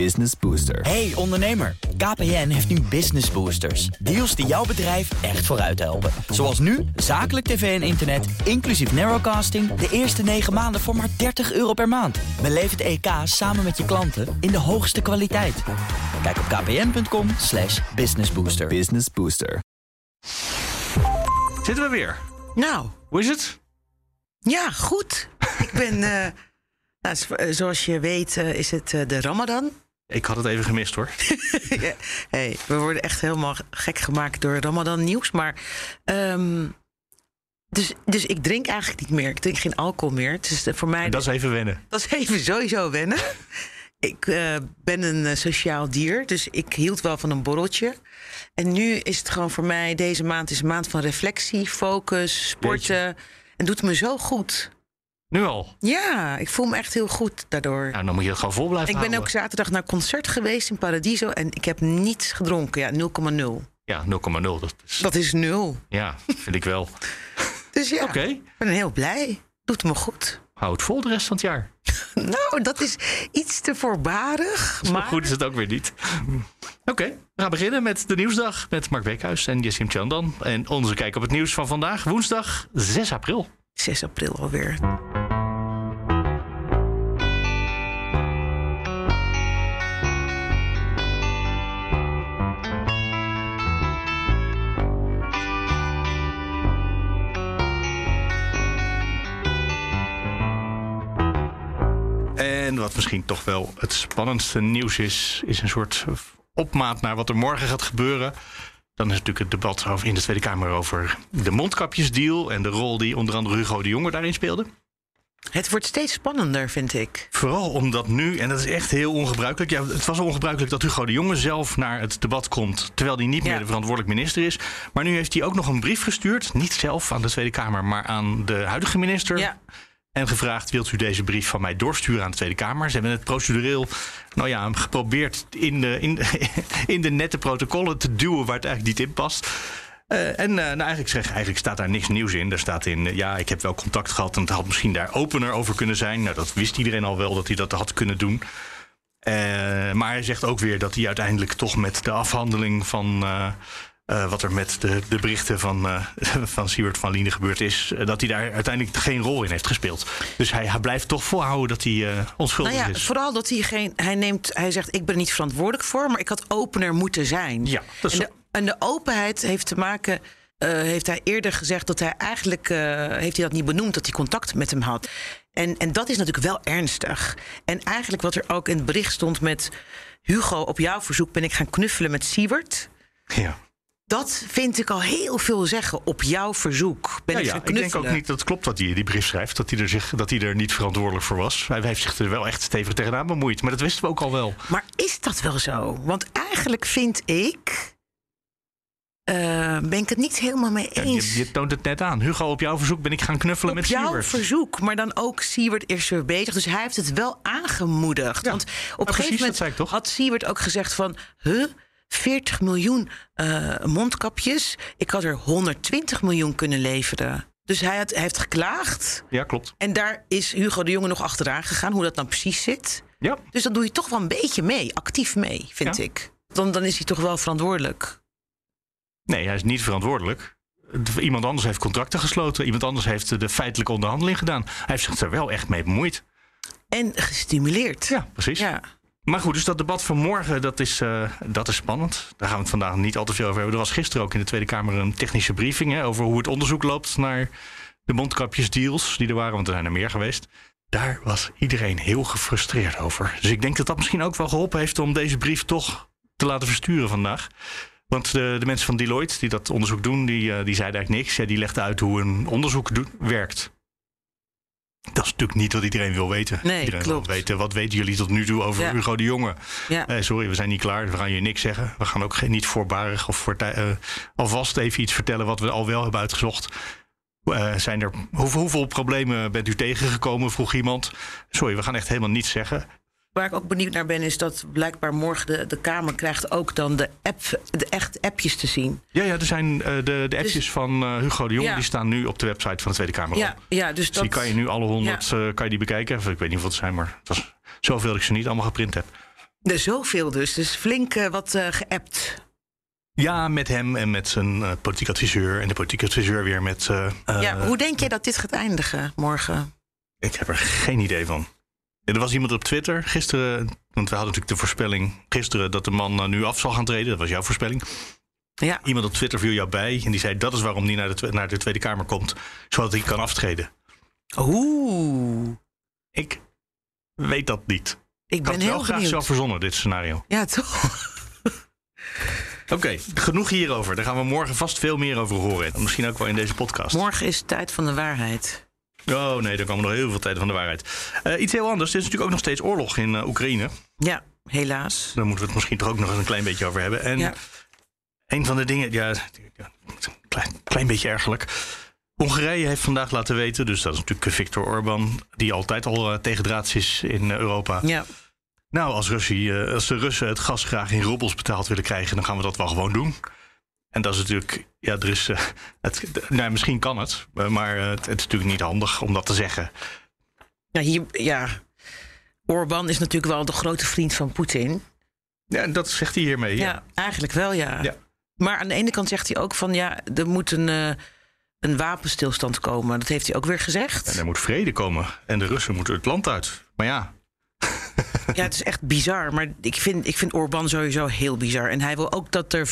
Business Booster. Hey ondernemer, KPN heeft nu Business Boosters. Deals die jouw bedrijf echt vooruit helpen. Zoals nu, zakelijk tv en internet, inclusief narrowcasting... de eerste 9 maanden voor maar 30 euro per maand. Beleef het EK samen met je klanten in de hoogste kwaliteit. Kijk op kpn.com slash businessbooster. Business Booster. Zitten we weer. Nou, Hoe is het? ja, goed. Ik ben, eh, nou, eh, zoals je weet, eh, is het eh, de Ramadan. Ik had het even gemist hoor. Ja, hey, we worden echt helemaal gek gemaakt door Ramadan nieuws. Maar, ehm, dus, dus ik drink eigenlijk niet meer. Ik drink geen alcohol meer. Het is eh, voor mij En dat is even wennen. Dat is even sowieso wennen. Ik eh, ben een eh, sociaal dier, dus ik hield wel van een borreltje. En nu is het gewoon voor mij, deze maand is een maand van reflectie, focus, sporten. En doet me zo goed. Nu al. Ja, ik voel me echt heel goed daardoor. Nou, dan moet je het gewoon vol blijven ik ben houden. ook zaterdag naar concert geweest in Paradiso en ik heb niets gedronken. Ja, 0,0. Ja, 0,0. Dat is... Dat is nul. Ja, vind ik wel. Dus ja, Oké. ik ben heel blij. Doet me goed. Hou het vol de rest van het jaar. Nou, dat is iets te voorbarig. Zo Maar goed is het ook weer niet. Oké, we gaan beginnen met de nieuwsdag met Mark Beekhuis en Jessim Chandan. En onze kijk op het nieuws van vandaag, woensdag 6 april. 6 april alweer. Wat misschien toch wel het spannendste nieuws is, is een soort opmaat naar wat er morgen gaat gebeuren. Dan is natuurlijk het debat over, in de Tweede Kamer over de mondkapjesdeal en de rol die onder andere Hugo de Jonge daarin speelde. Het wordt steeds spannender, vind ik. Vooral omdat nu, en dat is echt heel ongebruikelijk. Ja, het was ongebruikelijk dat Hugo de Jonge zelf naar het debat komt. Terwijl hij niet meer de verantwoordelijk minister is. Maar nu heeft hij ook nog een brief gestuurd. Niet zelf aan de Tweede Kamer, maar aan de huidige minister. Ja. En gevraagd: wilt u deze brief van mij doorsturen aan de Tweede Kamer? Ze hebben het procedureel, nou ja, geprobeerd in de, in, de nette protocollen te duwen waar het eigenlijk niet in past. Eh, en eh, nou, eigenlijk, zeg, eigenlijk staat daar niks nieuws in. Er staat in, eh, ja, ik heb wel contact gehad en het had misschien daar opener over kunnen zijn. Nou, dat wist iedereen al wel dat hij dat had kunnen doen. Maar hij zegt ook weer dat hij uiteindelijk toch met de afhandeling van eh, wat er met de, de berichten van, eh van Siewert van Liene gebeurd is, eh, dat hij daar uiteindelijk geen rol in heeft gespeeld. Dus hij, hij blijft toch volhouden dat hij onschuldig Nou ja, is. vooral dat hij geen. Hij neemt. Hij zegt: Ik ben er niet verantwoordelijk voor, maar ik had opener moeten zijn. Ja, dat is en, de, en de openheid heeft te maken. heeft hij eerder gezegd dat hij eigenlijk. heeft hij dat niet benoemd dat hij contact met hem had. En, en dat is natuurlijk wel ernstig. En eigenlijk wat er ook in het bericht stond met. Hugo, op jouw verzoek ben ik gaan knuffelen met Siewert. Ja. Dat vind ik al heel veel zeggen. Op jouw verzoek ben Ja, ik ja, ik denk ook niet dat het klopt wat hij in die brief schrijft. Dat hij, er zich, dat hij er niet verantwoordelijk voor was. Hij heeft zich er wel echt stevig tegenaan bemoeid. Maar dat wisten we ook al wel. Maar is dat wel zo? Want eigenlijk vind ik. eh, ben ik het niet helemaal mee Ja, eens. je, je toont het net aan. Hugo, op jouw verzoek ben ik gaan knuffelen op met jouw Siewert. verzoek, maar dan ook Siewert is weer bezig. Dus hij heeft het wel aangemoedigd. Ja, Want op een gegeven dat moment had Siewert ook gezegd van... Huh, 40 miljoen eh, mondkapjes. Ik had er 120 miljoen kunnen leveren. Dus hij, had, hij heeft geklaagd. Ja, klopt. En daar is Hugo de Jonge nog achteraan gegaan, hoe dat nou precies zit. Ja, Dus dan doe je toch wel een beetje mee, actief mee, vind Ja. ik. Dan, dan is hij toch wel verantwoordelijk. nee, hij is niet verantwoordelijk. Iemand anders heeft contracten gesloten. Iemand anders heeft de feitelijke onderhandeling gedaan. Hij heeft zich er wel echt mee bemoeid. En gestimuleerd. Ja, precies. Ja. Maar goed, dus dat debat van morgen, dat is, eh, dat is spannend. Daar gaan we het vandaag niet al te veel over hebben. Er was gisteren ook in de Tweede Kamer een technische briefing... Hè, over hoe het onderzoek loopt naar de mondkapjesdeals die er waren. Want er zijn er meer geweest. Daar was iedereen heel gefrustreerd over. Dus ik denk dat dat misschien ook wel geholpen heeft... om deze brief toch te laten versturen vandaag. Want de, de mensen van Deloitte die dat onderzoek doen... die, eh, die zeiden eigenlijk niks. Ja, die legden uit hoe een onderzoek werkt. Dat is natuurlijk niet wat iedereen wil weten. Nee, iedereen klopt. wil weten, wat weten jullie tot nu toe over Ja. Hugo de Jonge? Ja. Eh, sorry, we zijn niet klaar. We gaan je niks zeggen. We gaan ook geen, niet voorbarig of voor, eh, alvast even iets vertellen wat we al wel hebben uitgezocht. Eh, zijn er, hoeveel problemen bent u tegengekomen? Vroeg iemand. Sorry, we gaan echt helemaal niets zeggen. Waar ik ook benieuwd naar ben, is dat blijkbaar morgen de, de Kamer krijgt ook dan de, app, de echt appjes te zien. Ja, ja er zijn eh, de, de appjes van eh, Hugo de Jonge. Ja. Die staan nu op de website van de Tweede Kamer. Ja, ja dus Dus dat... die kan je nu alle honderd eh, kan je die bekijken. Of, ik weet niet of het zijn, maar het was zoveel dat ik ze niet allemaal geprint heb. Er zoveel dus. Dus flink wat geappt. Ja, met hem en met zijn politiek adviseur. En de politiek adviseur weer met. ja, hoe denk jij dat dit gaat eindigen morgen? Ik heb er geen idee van. Er was iemand op Twitter gisteren, want we hadden natuurlijk de voorspelling gisteren dat de man nu af zal gaan treden. Dat was jouw voorspelling. Ja. Iemand op Twitter viel jou bij en die zei dat is waarom hij naar de, naar de Tweede Kamer komt, zodat hij kan aftreden. Oeh. Ik weet dat niet. Ik ben had heel wel graag benieuwd. zelf verzonnen, dit scenario. Ja, toch? Oké, genoeg hierover. Daar gaan we morgen vast veel meer over horen. Misschien ook wel in deze podcast. Morgen is tijd van de waarheid. Oh nee, dan komen nog heel veel tijden van de waarheid. Uh, iets heel anders. Er is natuurlijk ook nog steeds oorlog in uh, Oekraïne. Ja, helaas. Daar moeten we het misschien toch ook nog eens een klein beetje over hebben. En Ja. een van de dingen, ja, klein, klein beetje ergerlijk. Hongarije heeft vandaag laten weten, dus dat is natuurlijk Viktor Orban, die altijd al uh, tegendraads is in Europa. Ja. Nou, als, Russie, als de Russen het gas graag in roebels betaald willen krijgen, dan gaan we dat wel gewoon doen. En dat is natuurlijk, ja, er is, uh, het, nou, misschien kan het, maar uh, het, het, is natuurlijk niet handig om dat te zeggen. Ja, hier, ja. Orbán is natuurlijk wel de grote vriend van Poetin. Ja, en dat zegt hij hiermee. Ja, Ja, eigenlijk wel, ja. Ja. Maar aan de ene kant zegt hij ook van ja, er moet een, uh, een wapenstilstand komen. Dat heeft hij ook weer gezegd. En er moet vrede komen. En de Russen moeten het land uit. Maar ja. Ja, het is echt bizar. Maar ik vind, ik vind Orbán sowieso heel bizar. En hij wil ook dat er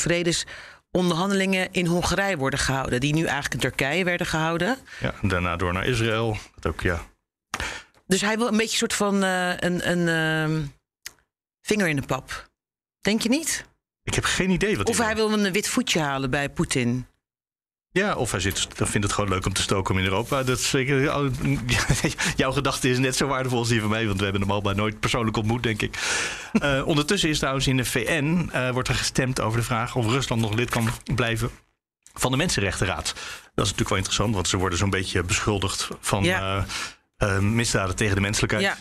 vredesonderhandelingen in Hongarije worden gehouden. Die nu eigenlijk in Turkije werden gehouden. ja, en daarna door naar Israël. Dat ook, ja. Dus hij wil een beetje een soort van uh, een, een uh, vinger in de pap. Denk je niet? Ik heb geen idee wat Of hij wil een wit voetje halen bij Poetin. Ja, of hij zit, dan vindt het gewoon leuk om te stoken in Europa. Dat is zeker, jouw gedachte is net zo waardevol als die van mij, want we hebben hem al bij nooit persoonlijk ontmoet, denk ik. Uh, ondertussen is trouwens in de VN uh, wordt er gestemd over de vraag of Rusland nog lid kan blijven van de Mensenrechtenraad. Dat is natuurlijk wel interessant, want ze worden zo'n beetje beschuldigd van Ja. uh, misdaden tegen de menselijkheid. Ja,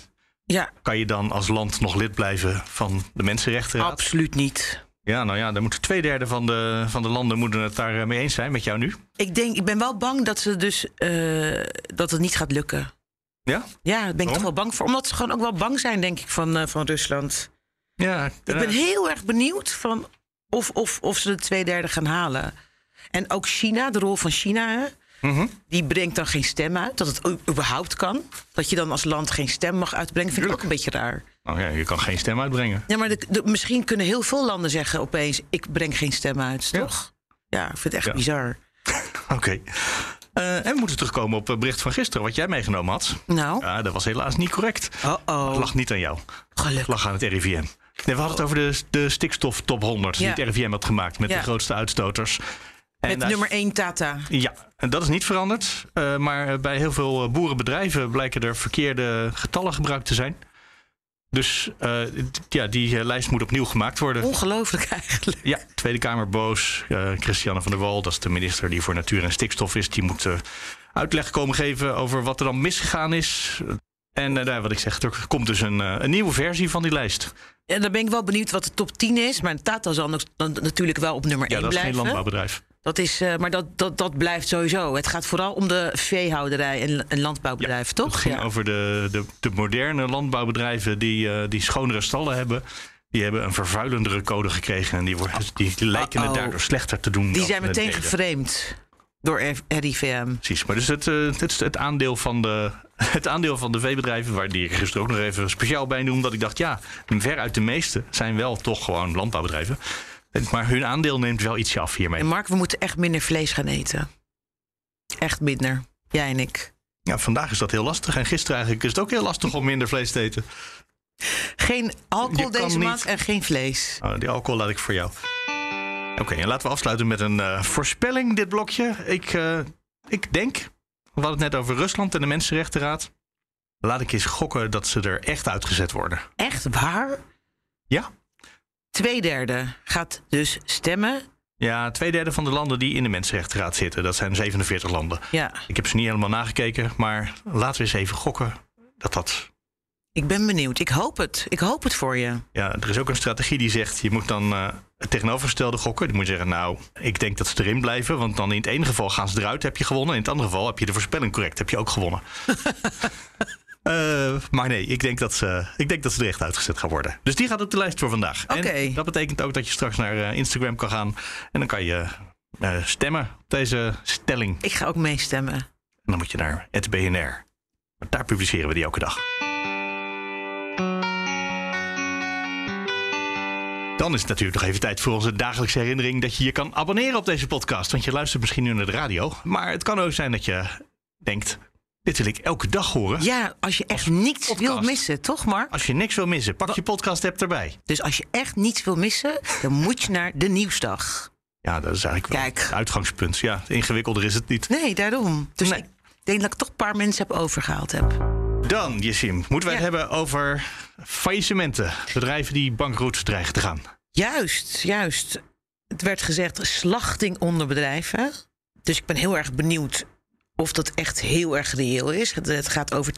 ja Kan je dan als land nog lid blijven van de Mensenrechtenraad? absoluut niet. Ja, nou ja, dan moeten twee derde van de, van de landen moeten het daar mee eens zijn met jou nu. Ik denk, ik ben wel bang dat ze dus uh, dat het niet gaat lukken. Ja? Ja, daar ben ik Waarom? toch wel bang voor. Omdat ze gewoon ook wel bang zijn, denk ik, van, uh, van Rusland. Ja, Ik ben heel erg benieuwd van of, of, of ze de twee derde gaan halen. En ook China, de rol van China, hè, Mm -hmm. die brengt dan geen stem uit. Dat het überhaupt kan. Dat je dan als land geen stem mag uitbrengen, vind ik ook een beetje raar. Oh ja, je kan geen stem uitbrengen. Ja, maar de, de, misschien kunnen heel veel landen zeggen opeens: ik breng geen stem uit, Ja. toch? Ja, ik vind het echt Ja. bizar. Oké. Okay. Uh, en we moeten terugkomen op het bericht van gisteren, wat jij meegenomen had. Nou, Ja, dat was helaas niet correct. oh Het oh. lag niet aan jou. Het Gelukkig. lag aan het RIVM. Nee, we hadden het over de, de stikstof top 100 Ja. die het RIVM had gemaakt met de grootste uitstoters. En Met nummer 1 Tata. Ja, en dat is niet veranderd. Uh, maar bij heel veel eh, boerenbedrijven blijken er verkeerde getallen gebruikt te zijn. Dus uh, d- ja, die uh, lijst moet opnieuw gemaakt worden. Ongelooflijk eigenlijk. Ja, Tweede Kamer boos. Uh, Christiane van der Wal, dat is de minister die voor natuur en stikstof is, die moet uitleg komen geven over wat er dan misgegaan is. En uh, nou, wat ik zeg, er komt dus een, een nieuwe versie van die lijst. Ja, dan ben ik wel benieuwd wat de top 10 is. Maar Tata zal nog- dan natuurlijk wel op nummer Ja, 1 dat is geen blijven. landbouwbedrijf. Dat is, uh, maar dat, dat, dat blijft sowieso. Het gaat vooral om de veehouderij en, en landbouwbedrijven, toch? Het ging over de, de, de moderne landbouwbedrijven die, uh, die schonere stallen hebben. Die hebben een vervuilendere code gekregen. En die, worden, die, die lijken het Uh-oh. daardoor slechter te doen. Die zijn meteen geframed door RIVM. Precies, maar dus het, uh, het, aandeel van de, het aandeel van de veebedrijven, waar die ik gisteren ook nog even speciaal bij noemde, omdat ik dacht, ja, veruit de meeste zijn wel toch gewoon landbouwbedrijven. Maar hun aandeel neemt wel ietsje af hiermee. En Mark, we moeten echt minder vlees gaan eten. Echt minder. Jij en ik. Ja, vandaag is dat heel lastig. En gisteren eigenlijk is het ook heel lastig om minder vlees te eten. Geen alcohol deze niet- maand en geen vlees. Oh, die alcohol laat ik voor jou. Oké, en laten we afsluiten met een eh, voorspelling, dit blokje. Ik, eh, ik denk, we hadden het net over Rusland en de Mensenrechtenraad. Laat ik eens gokken dat ze er echt uitgezet worden. Echt waar? Ja? Tweederde gaat dus stemmen. Ja, twee derde van de landen die in de Mensenrechtenraad zitten, dat zijn 47 landen. Ja, Ik heb ze niet helemaal nagekeken, maar laten we eens even gokken dat dat. ik ben benieuwd. Ik hoop het. Ik hoop het voor je. Ja, er is ook een strategie die zegt: je moet dan eh, het tegenovergestelde gokken. Die moet je zeggen: Nou, ik denk dat ze erin blijven, want dan in het ene geval gaan ze eruit, heb je gewonnen. In het andere geval heb je de voorspelling correct, heb je ook gewonnen. Uh, maar nee, ik denk, dat ze, ik denk dat ze er echt uitgezet gaan worden. Dus die gaat op de lijst voor vandaag. Oké. En dat betekent ook dat je straks naar uh, Instagram kan gaan. En dan kan je uh, stemmen op deze stelling. Ik ga ook meestemmen. En dan moet je naar het BNR. Daar publiceren we die elke dag. Dan is het natuurlijk nog even tijd voor onze dagelijkse herinnering dat je je kan abonneren op deze podcast. Want je luistert misschien nu naar de radio. Maar het kan ook zijn dat je denkt. Dit wil ik elke dag horen. Ja, als je echt niets wil missen, toch Mark? Als je niks wil missen, pak je podcast-app erbij. Dus als je echt niets wil missen, dan moet je naar de Nieuwsdag. Ja, dat is eigenlijk wel het uitgangspunt. Ja, ingewikkelder is het niet. Nee, daarom. Dus ik denk dat ik toch een paar mensen heb overgehaald heb. Dan, Jessim, moeten wij het hebben over faillissementen. Bedrijven die bankroet dreigen te gaan. Juist, juist. Het werd gezegd slachting onder bedrijven. Dus ik ben heel erg benieuwd of dat echt heel erg reëel is. Het, gaat over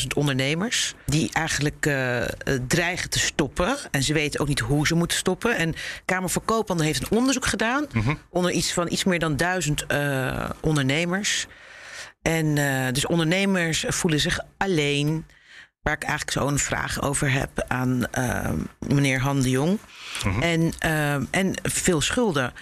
220.000 ondernemers die eigenlijk uh, dreigen te stoppen. En ze weten ook niet hoe ze moeten stoppen. En Kamer van Koophandel heeft een onderzoek gedaan mhm. onder iets van iets meer dan duizend uh, ondernemers. En uh, dus ondernemers voelen zich alleen. Waar ik eigenlijk zo een vraag over heb aan meneer Han de Jong. Mhm. en, en veel schulden.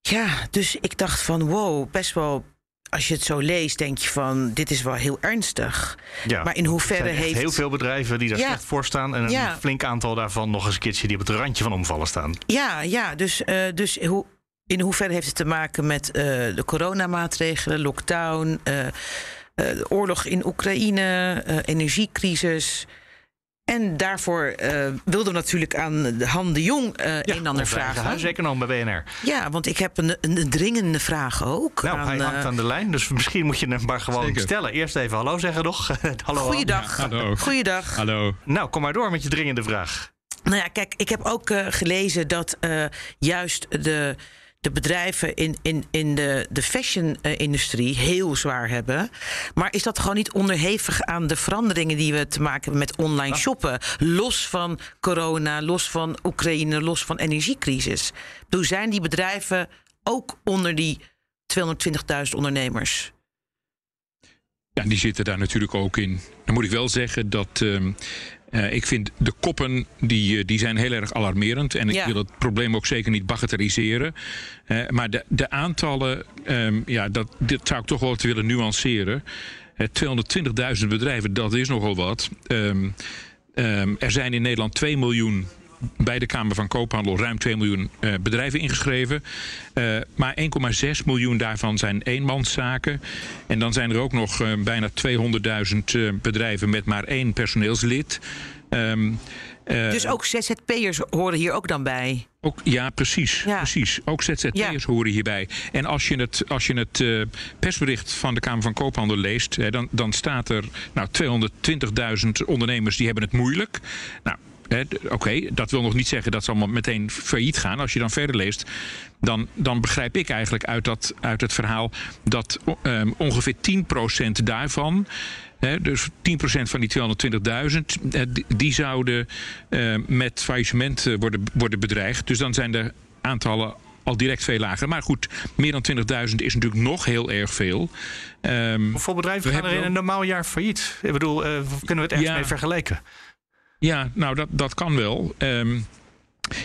Ja, dus ik dacht van wow, best wel. Als je het zo leest, denk je van dit is wel heel ernstig. Ja, maar in hoeverre heeft. Heel veel bedrijven die daar ja, slecht voor staan. En een ja. flink aantal daarvan nog eens een keertje die op het randje van omvallen staan. Ja, ja dus, uh, dus hoe, in hoeverre heeft het te maken met uh, de coronamaatregelen, lockdown, uh, de oorlog in Oekraïne, energiecrisis? En daarvoor wilden we natuurlijk aan Han de Jong ja, een en ander vragen. Huiseconoom bij BNR. Ja, want ik heb een, een dringende vraag ook. Nou, hij hangt aan de lijn, dus misschien moet je hem maar gewoon Zeker. stellen. Eerst even hallo zeggen nog. hallo. Goeiedag. Ja, hallo. Goeiedag. Hallo. Nou, kom maar door met je dringende vraag. Nou ja, kijk, ik heb ook gelezen dat juist de de bedrijven in, in, in de, de fashion-industrie heel zwaar hebben. Maar is dat gewoon niet onderhevig aan de veranderingen die we te maken hebben met online shoppen? Los van corona, los van Oekraïne, los van energiecrisis. Hoe zijn die bedrijven ook onder die 220.000 ondernemers? Ja, die zitten daar natuurlijk ook in. Dan moet ik wel zeggen dat uh, uh, ik vind de koppen die, eh, die zijn heel erg alarmerend. En ik ja. wil het probleem ook zeker niet bagatelliseren. Uh, maar de, de aantallen, um, ja, dat, dit zou ik toch wel te willen nuanceren. 220.000 bedrijven, dat is nogal wat. Um, um, er zijn in Nederland 2 miljoen bij de Kamer van Koophandel ruim 2 miljoen uh, bedrijven ingeschreven. Uh, maar 1,6 miljoen daarvan zijn eenmanszaken. En dan zijn er ook nog uh, bijna 200.000 bedrijven met maar één personeelslid. Um, dus ook ZZP'ers horen hier ook dan bij? Ook, ja, precies, ja. precies. Ook ZZP'ers ja. horen hierbij. En als je het, als je het uh, persbericht van de Kamer van Koophandel leest... Hè, dan, dan staat er nou, 220.000 ondernemers die hebben het moeilijk. Nou, Oké, dat wil nog niet zeggen dat ze allemaal meteen failliet gaan. Als je dan verder leest, dan, dan begrijp ik eigenlijk uit, dat, uit het verhaal dat um, ongeveer 10% daarvan. He, dus 10% van die 220.000, die zouden uh, met faillissement eh, worden, worden bedreigd. Dus dan zijn de aantallen al direct veel lager. Maar goed, meer dan 20.000 is natuurlijk nog heel erg veel. Um, Hoeveel bedrijven gaan er in een normaal jaar failliet? Ik bedoel, uh, kunnen we het ergens ja, mee vergelijken? Ja, nou dat, dat kan wel. Um,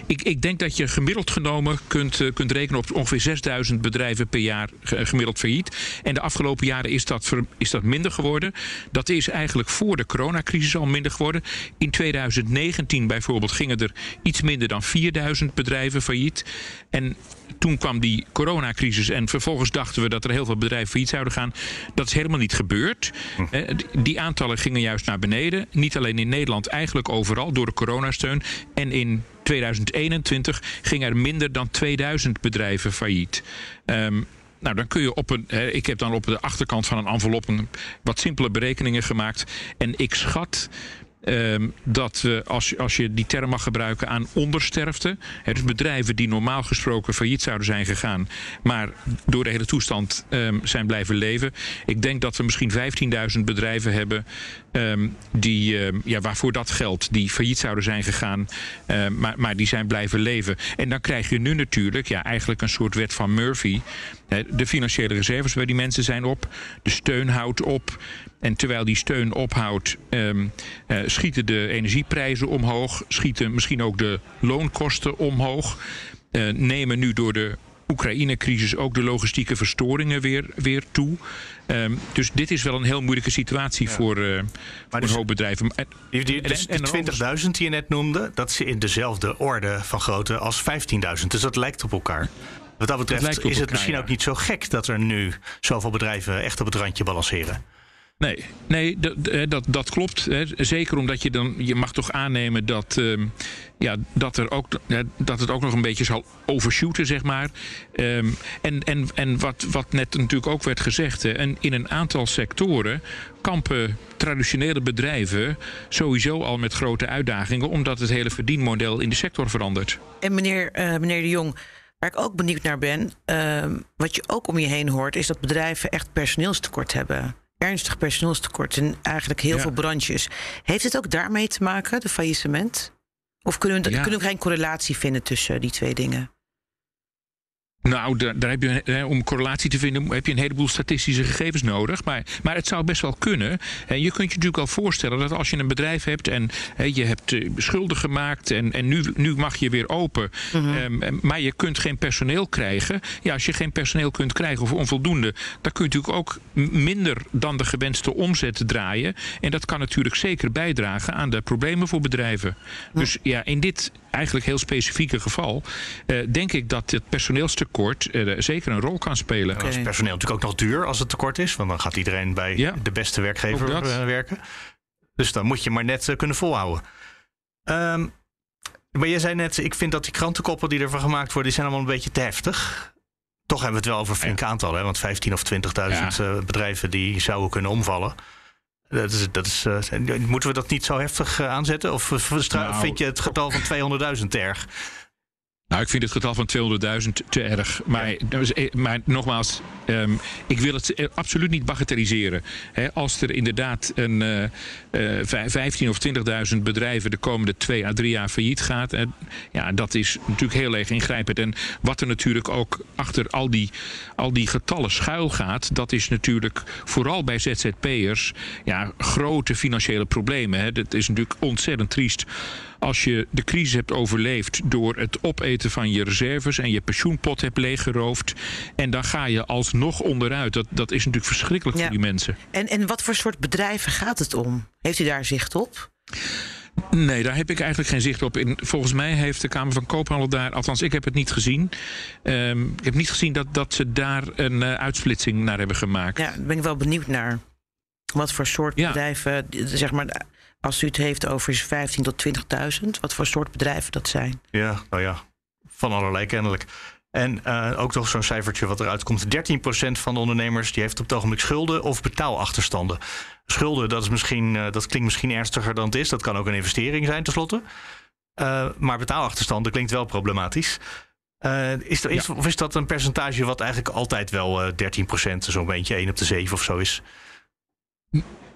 ik, ik, denk dat je gemiddeld genomen kunt, uh, kunt rekenen op ongeveer 6000 bedrijven per jaar gemiddeld failliet. En de afgelopen jaren is dat, ver, is dat minder geworden. Dat is eigenlijk voor de coronacrisis al minder geworden. In 2019 bijvoorbeeld gingen er iets minder dan 4000 bedrijven failliet. En toen kwam die coronacrisis en vervolgens dachten we dat er heel veel bedrijven failliet zouden gaan. Dat is helemaal niet gebeurd. Hm. Die aantallen gingen juist naar beneden. Niet alleen in Nederland, eigenlijk overal door de coronasteun. En in 2021 gingen er minder dan 2000 bedrijven failliet. Um, nou, dan kun je op een. ik heb dan op de achterkant van een envelop wat simpele berekeningen gemaakt. En ik schat Um, dat we, als, als je die term mag gebruiken, aan ondersterfte. Hè, dus bedrijven die normaal gesproken failliet zouden zijn gegaan, maar door de hele toestand um, zijn blijven leven. Ik denk dat we misschien 15.000 bedrijven hebben um, die, ja, waarvoor dat geldt, die failliet zouden zijn gegaan, maar, maar die zijn blijven leven. En dan krijg je nu natuurlijk ja, eigenlijk een soort wet van Murphy. De financiële reserves bij die mensen zijn op, de steun houdt op. En terwijl die steun ophoudt, ehm, eh, schieten de energieprijzen omhoog, schieten misschien ook de loonkosten omhoog. Eh, nemen nu door de Oekraïne-crisis ook de logistieke verstoringen weer, weer toe. Ehm, dus dit is wel een heel moeilijke situatie voor, uh, voor dus- een hoop bedrijven. En- Die, die, en- dus en de een 20.000 die je net noemde, dat is in dezelfde orde van grootte als 15.000. Dus dat lijkt op elkaar. Wat dat betreft is het elkaar, misschien ja. ook niet zo gek dat er nu zoveel bedrijven echt op het randje balanceren. Nee, nee dat, eh, dat, dat klopt. Hè. Zeker omdat je dan, je mag toch aannemen dat, ehm, ja, dat, er ook, eh, dat het ook nog een beetje zal overshooten, zeg maar. Ehm, en en, en wat, wat net natuurlijk ook werd gezegd, en in een aantal sectoren kampen traditionele bedrijven sowieso al met grote uitdagingen, omdat het hele verdienmodel in de sector verandert. En meneer, eh, meneer De Jong, waar ik ook benieuwd naar ben, ehm, wat je ook om je heen hoort, is dat bedrijven echt personeelstekort hebben. Ernstig personeelstekort in eigenlijk heel Ja. veel branches. Heeft het ook daarmee te maken, de faillissement? Of kunnen we, Ja. kunnen we geen correlatie vinden tussen die twee dingen? Nou, daar, daar heb je, hè, om correlatie te vinden heb je een heleboel statistische gegevens nodig. Maar, maar het zou best wel kunnen. En je kunt je natuurlijk al voorstellen dat als je een bedrijf hebt en hè, je hebt eh, schulden gemaakt en, en nu, nu mag je weer open. Ehm, en- maar je kunt geen personeel krijgen. Ja, als je geen personeel kunt krijgen of onvoldoende, dan kun je natuurlijk ook minder dan de gewenste omzet draaien. En dat kan natuurlijk zeker bijdragen aan de problemen voor bedrijven. Dus ja, in dit eigenlijk heel specifieke geval eh, denk ik dat het personeelstekort eh, zeker een rol kan spelen. Dan is personeel natuurlijk ook nog duur als het tekort is. Want dan gaat iedereen bij Ja. de beste werkgever eh, werken. Dus dan moet je maar net eh, kunnen volhouden. Ehm, maar jij zei net, ik vind dat die krantenkoppen die ervan gemaakt worden, die zijn allemaal een beetje te heftig. Toch hebben we het wel over flink aantal. Hè? Want 15 of 20.000 Ja. eh, bedrijven die zouden kunnen omvallen. Dat is, dat is, moeten we dat niet zo heftig aanzetten? Of Nou, vind je het getal van 200.000 te erg? Nou, ik vind het getal van 200.000 te erg. Maar, maar nogmaals, ehm, ik wil het eh, absoluut niet bagatelliseren. Als er inderdaad een eh, eh, vij- 15 of 20.000 bedrijven de komende twee à drie jaar failliet gaat, ja, dat is natuurlijk heel erg ingrijpend. En wat er natuurlijk ook achter al die, al die getallen schuil gaat, dat is natuurlijk vooral bij ZZP'ers ja, grote financiële problemen. Dat is natuurlijk ontzettend triest als je de crisis hebt overleefd door het opeten van je reserves en je pensioenpot hebt leeggeroofd. En dan ga je alsnog onderuit. Dat, dat is natuurlijk verschrikkelijk Ja. voor die mensen. En, en wat voor soort bedrijven gaat het om? Heeft u daar zicht op? Nee, daar heb ik eigenlijk geen zicht op. In, volgens mij heeft de Kamer van Koophandel daar, althans ik heb het niet gezien. Ehm, ik heb niet gezien dat, dat ze daar een eh, uitsplitsing naar hebben gemaakt. Ja, daar ben ik wel benieuwd naar. Wat voor soort Ja. bedrijven, zeg maar, als u het heeft over 15 tot 20.000, wat voor soort bedrijven dat zijn? Ja, nou ja, van allerlei kennelijk. En eh, ook nog zo'n cijfertje wat eruit komt. 13% van de ondernemers die heeft op het ogenblik schulden of betaalachterstanden. Schulden, dat, is misschien, eh, dat klinkt misschien ernstiger dan het is. Dat kan ook een investering zijn tenslotte. Eh maar betaalachterstanden klinkt wel problematisch. Is, er- is, Of is dat een percentage wat eigenlijk altijd wel eh 13%, zo'n beetje 1 op de 7 of zo is?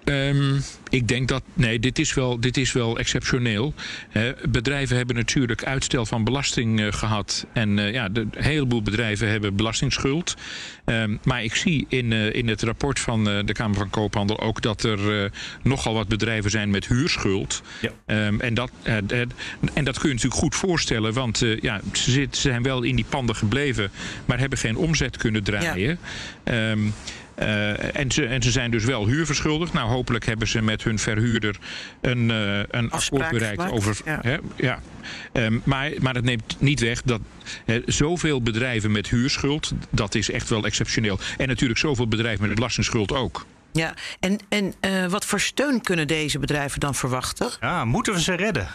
Ehm, ik denk dat. Nee, dit is wel, dit is wel exceptioneel. Hè, bedrijven hebben natuurlijk uitstel van belasting eh, gehad. En eh, ja, de, een heleboel bedrijven hebben belastingsschuld. Ehm, maar ik zie in, eh, in het rapport van eh, de Kamer van Koophandel ook dat er eh, nogal wat bedrijven zijn met huurschuld. Ja. Ehm, en, dat, en dat kun je natuurlijk goed voorstellen, want eh, ja, ze, zit- ze zijn wel in die panden gebleven, maar hebben geen omzet kunnen draaien. Ehm, eh, en, ze, en ze zijn dus wel huurverschuldigd. Nou, hopelijk hebben ze met hun verhuurder een, eh, een akkoord bereikt over. ja. Hè, ja. Ehm, maar, maar dat neemt niet weg dat hè, zoveel bedrijven met huurschuld, dat is echt wel exceptioneel. En natuurlijk zoveel bedrijven met belastingsschuld ook. Ja, en, en eh, wat voor steun kunnen deze bedrijven dan verwachten? Ja, moeten we ze redden?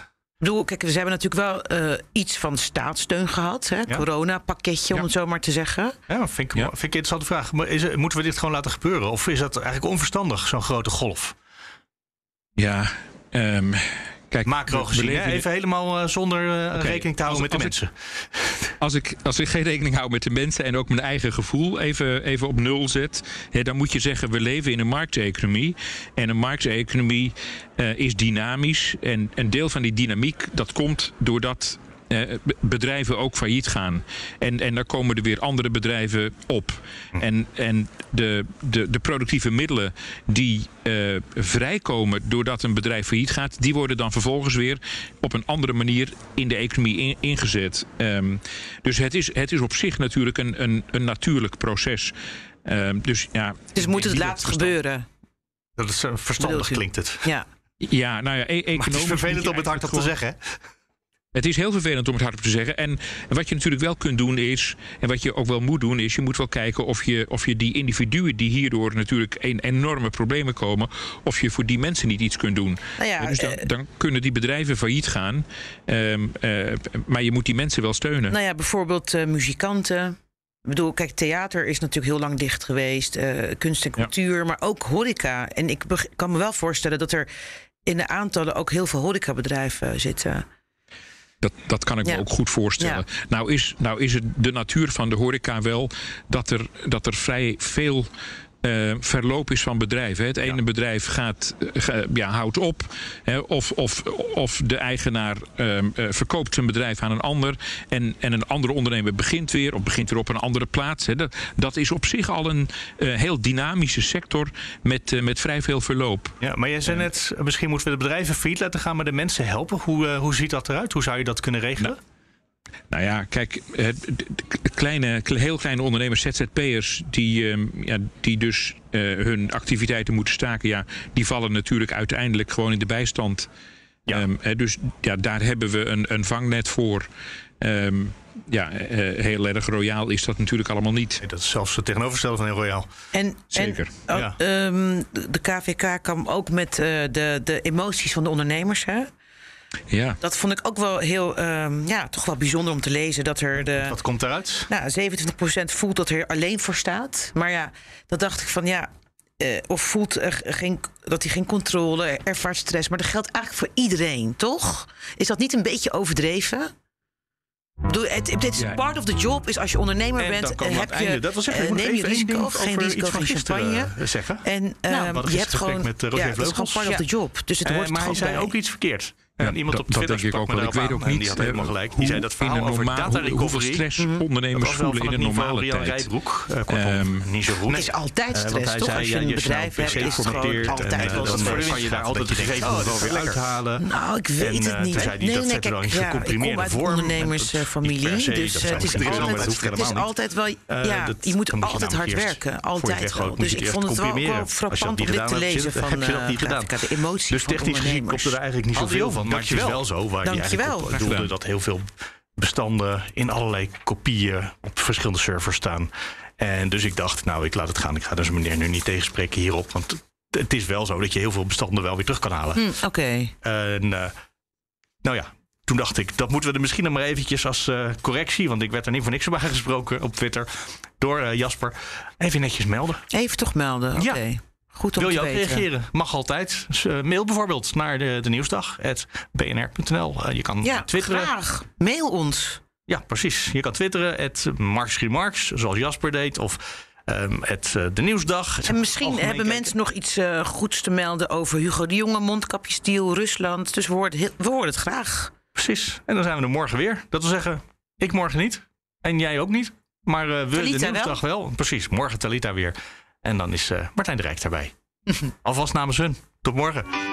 Ik bedoel, kijk, ze hebben natuurlijk wel eh, iets van staatssteun gehad. Hè? Corona-pakketje, om Ja. het zo maar te zeggen. Ja, vind ik, Ja. vind ik een interessante vraag. Maar is, moeten we dit gewoon laten gebeuren? Of is dat eigenlijk onverstandig, zo'n grote golf? Ja, ehm, kijk. Macro gezien, hè? even helemaal eh, zonder eh, rekening te houden als- met de als mensen. Als ik, als ik geen rekening hou met de mensen en ook mijn eigen gevoel even, even op nul zet, hè, dan moet je zeggen: we leven in een markteconomie. En een markteconomie eh, is dynamisch. En een deel van die dynamiek dat komt doordat. Eh, bedrijven ook failliet gaan. En, en daar komen er weer andere bedrijven op. En, en de, de, de productieve middelen die eh, vrijkomen doordat een bedrijf failliet gaat, die worden dan vervolgens weer op een andere manier in de economie in- ingezet. Ehm, dus het is, het is op zich natuurlijk een, een, een natuurlijk proces. Ehm, dus ja, Dus moet het laten gebeuren. Dat is eh, verstandig klinkt het. Ja. ja, nou ja, e- Maar het is economisch vervelend om het hardop te zeggen. Het is heel vervelend om het hardop te zeggen. En wat je natuurlijk wel kunt doen is, en wat je ook wel moet doen, is je moet wel kijken of je, of je die individuen die hierdoor natuurlijk in enorme problemen komen, of je voor die mensen niet iets kunt doen. Nou ja, dus dan, eh, dan kunnen die bedrijven failliet gaan. Ehm, eh, maar je moet die mensen wel steunen. Nou ja, bijvoorbeeld eh, muzikanten. Ik bedoel, kijk, theater is natuurlijk heel lang dicht geweest. kunst en Ja. cultuur, maar ook horeca. En ik kan me wel voorstellen dat er in de aantallen ook heel veel horecabedrijven zitten. Dat, dat kan ik Ja. me ook goed voorstellen. Nou, is, nou is het de natuur van de horeca wel dat er, dat er vrij veel eh, verloop is van bedrijven. Het ene bedrijf gaat, eh, ga- ja, houdt op. Hè, of, of, of de eigenaar ehm, eh, verkoopt zijn bedrijf aan een ander. En, en een andere ondernemer begint weer. Of begint weer op een andere plaats. Hè. Dat, dat is op zich al een heel dynamische sector met, met vrij veel verloop. Ja, maar jij zei net, misschien moeten we de bedrijven failliet laten gaan, maar de mensen helpen. Hoe, hoe ziet dat eruit? Hoe zou je dat kunnen regelen? Nou ja, kijk, de kleine, heel kleine ondernemers, ZZP'ers, die, ehm, ja, die dus eh, hun activiteiten moeten staken, ja, die vallen natuurlijk uiteindelijk gewoon in de bijstand. Ja. Ehm, hè, dus ja, daar hebben we een, een vangnet voor. Ehm, ja, eh, heel erg royaal is dat natuurlijk allemaal niet. Nee, dat is zelfs het tegenovergestelde van heel royaal. En, Zeker. En, oh, Ja. ehm, de de KVK kwam ook met eh, de, de emoties van de ondernemers. Hè? Ja. Dat vond ik ook wel heel, ehm, ja, toch wel bijzonder om te lezen. Dat er de, Wat komt eruit? nou, 27% voelt dat er alleen voor staat. Maar ja, dat dacht ik van ja. eh, of voelt er geen, dat hij geen controle, ervaart stress. Maar dat geldt eigenlijk voor iedereen, toch? Is dat niet een beetje overdreven? Dit is part of the job. Is als je ondernemer En bent, heb je, Dat wil zeggen, eh, neem je risico, geen risico van champagne. eh, zeggen. En Nou, ehm, je hebt gewoon, met, ja, dat is gewoon part of the job. Dus het hoort maar hij gewoon zei bij. ook iets verkeerd. Ja, en iemand dat- op Twitter dat denk ik sprak ook me wel. Ik daarop weet ook niet, die had eh, helemaal gelijk. hoe Die zei dat verhaal een over normaal- data hoe- hoeveel recovery. stress dat ondernemers voelen van in een normale Rian tijd. Rijbroek. Eh, kortom, Ehm, niet zo goed. Het is altijd Eh, want stress, hij toch? zei, Als je een je bedrijf snel hebt, is het gewoon altijd eh, wel dan stress. kan je daar altijd de Oh, gegevens dat wel weer uithalen. Nou, ik weet het eh, niet. dan in ja, ik gecomprimeerde kom uit ondernemersfamilie. Dus eh, het is altijd, wel... Eh, Ja, je moet dan altijd hard werken. Altijd wel. Dus ik vond het wel, frappant om dit te lezen van heb je dat eh, niet gedaan. Grafica, de emoties Dus van technisch gezien ondernemers. klopt er eigenlijk niet zoveel van. Maar het is Dankjewel. wel zo waar je Dankjewel. eigenlijk op doelde dat heel veel bestanden in allerlei kopieën op verschillende servers staan. En dus ik dacht, nou, ik laat het gaan. Ik ga deze meneer nu niet tegenspreken hierop. Want het is wel zo dat je heel veel bestanden wel weer terug kan halen. Hm, Oké. En eh, nou ja, toen dacht ik, dat moeten we er misschien nog maar eventjes als eh, correctie. Want ik werd er niet voor niks op aangesproken op Twitter. Door eh, Jasper. Even netjes melden. Even toch melden. Oké. Ja. Goed om Wil je te ook weten. reageren? Mag altijd. Dus, eh, mail bijvoorbeeld naar de, de nieuwsdag. bnr.nl. Eh, je kan Ja, twitteren. graag. Mail ons. Ja, precies. Je kan twitteren. Het Marx Remarks, zoals Jasper deed. Of ehm, het eh, de nieuwsdag. En misschien hebben kijken. mensen nog iets goeds te melden over Hugo de Jonge, mondkapjesdeal, Rusland. Dus we horen, heel- we horen het graag. Precies. En dan zijn we er morgen weer. Dat wil zeggen, ik morgen niet. En jij ook niet. Maar we Talita de nieuwsdag wel. Precies. Morgen Talita weer. En dan is eh, Martijn de Rijk daarbij. Alvast namens hun. Tot morgen.